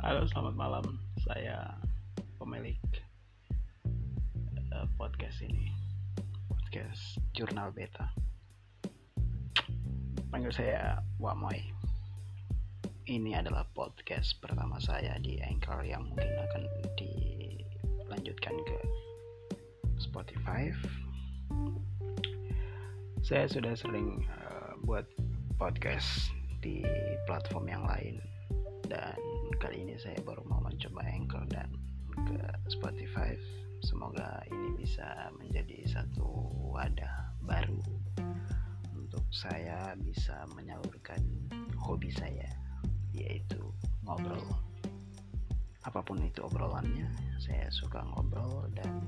Halo, selamat malam. Saya pemilik uh, podcast ini, podcast Jurnal Beta. Panggil saya Wamoy. Ini adalah podcast pertama saya di Anchor yang mungkin akan dilanjutkan ke Spotify. Saya sudah sering uh, buat podcast di platform yang lain dan kali ini saya baru mau mencoba Anchor dan ke Spotify. Semoga ini bisa menjadi satu wadah baru untuk saya bisa menyalurkan hobi saya yaitu ngobrol. Apa pun itu obrolannya saya suka ngobrol dan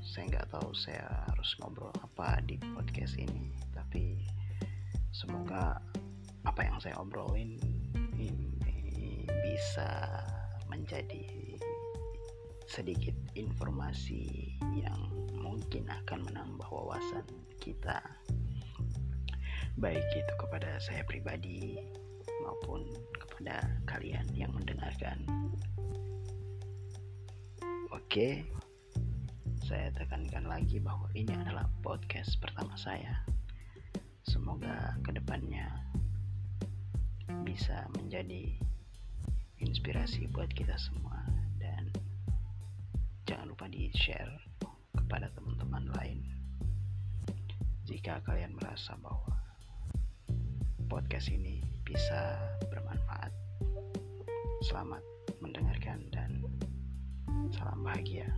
saya nggak tahu saya harus ngobrol apa di podcast ini. Tapi semoga apa yang saya obrolin bisa menjadi sedikit informasi yang mungkin akan menambah wawasan kita. Baik itu kepada saya pribadi maupun kepada kalian yang mendengarkan. Oke saya tekankan lagi bahwa ini adalah podcast pertama saya. Semoga ke depannya bisa menjadi inspirasi buat kita semua. Dan jangan lupa di share kepada teman-teman lain jika kalian merasa bahwa podcast ini bisa bermanfaat. Selamat mendengarkan dan salam bahagia